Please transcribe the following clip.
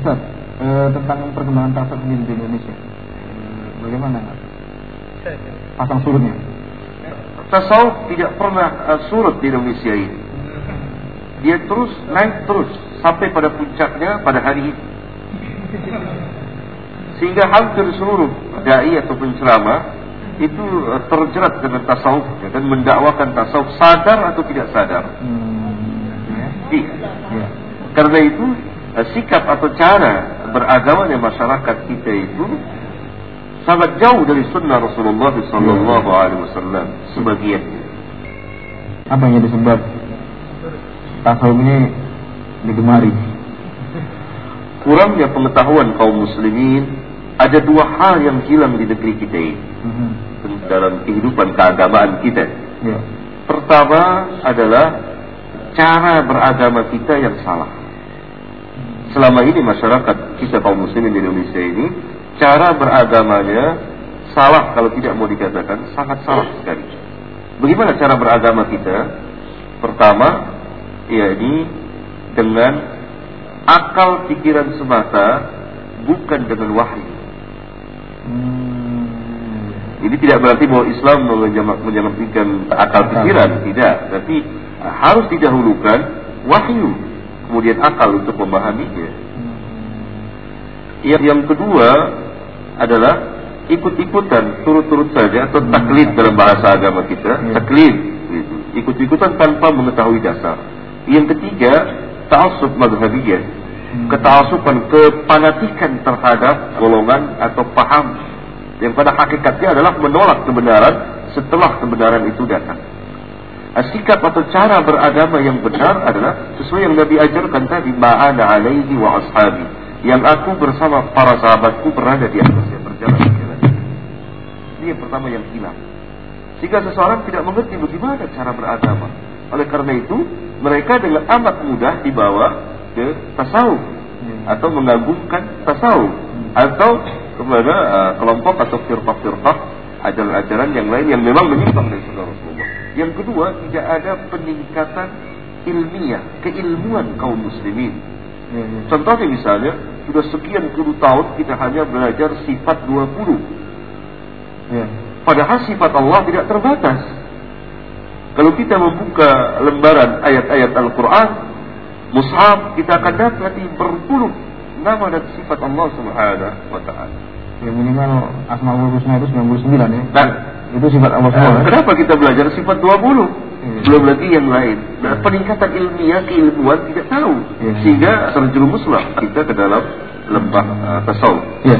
Ustaz, eh, tentang perkembangan tasawuf di Indonesia. Eh, bagaimana? Pasang surutnya. Tasawuf tidak pernah uh, surut di Indonesia ini. Dia terus naik terus sampai pada puncaknya pada hari ini. Sehingga hampir seluruh dai atau penceramah itu uh, terjerat dengan tasawuf dan mendakwakan tasawuf sadar atau tidak sadar. Hmm, ya. Iya. Ya. Karena itu sikap atau cara beragamanya masyarakat kita itu sangat jauh dari sunnah Rasulullah Sallallahu Alaihi Wasallam sebagian. Apa yang jadi sebab tasawuf ini digemari? Kurangnya pengetahuan kaum muslimin ada dua hal yang hilang di negeri kita ini Mhm. dalam kehidupan keagamaan kita. Ya. Pertama adalah cara beragama kita yang salah. Selama ini masyarakat kita kaum muslimin di Indonesia ini cara beragamanya salah kalau tidak mau dikatakan sangat salah sekali. Bagaimana cara beragama kita? Pertama, yakni dengan akal pikiran semata bukan dengan wahyu. Hmm. Ini tidak berarti bahwa Islam menjamakkan akal pikiran, tidak. Tapi harus didahulukan wahyu, kemudian akal untuk memahaminya. Yang, yang kedua adalah ikut-ikutan, turut-turut saja atau taklid dalam bahasa agama kita, Ya. taklid, gitu. ikut-ikutan tanpa mengetahui dasar. Yang ketiga, ta'assub madhabiyah, Hmm. keta'assuban, kepanatikan terhadap golongan atau paham yang pada hakikatnya adalah menolak kebenaran setelah kebenaran itu datang. Nah, Sikap atau cara beragama yang benar adalah sesuai yang Nabi ajarkan tadi, ma'ana alaihi wa ashabi. Yang aku bersama para sahabatku berada di atasnya berjalan. Ini yang pertama yang hilang. Sehingga seseorang tidak mengerti bagaimana cara beragama. Oleh karena itu, mereka dengan amat mudah dibawa ke tasawuf atau mengagungkan tasawuf atau kepada uh, kelompok atau firqah-firqah ajaran-ajaran yang lain yang memang menyimpang dari Rasulullah. Yang kedua, tidak ada peningkatan ilmiah, keilmuan kaum muslimin. Ya, ya. Contohnya misalnya, sudah sekian puluh tahun kita hanya belajar sifat 20. Ya. Padahal sifat Allah tidak terbatas. Kalau kita membuka lembaran ayat-ayat Al-Quran, mushaf, kita akan dapati berpuluh nama dan sifat Allah Subhanahu wa taala. Ya minimal Asmaul Husna itu 99 ya. Dan Itu sifat Allah semua. ya? kenapa kita belajar sifat 20? Hmm. Belum lagi yang lain. Nah, peningkatan ilmiah, keilmuan tidak tahu. Hmm. Sehingga terjerumuslah kita ke dalam lembah uh, tasawuf. Ya.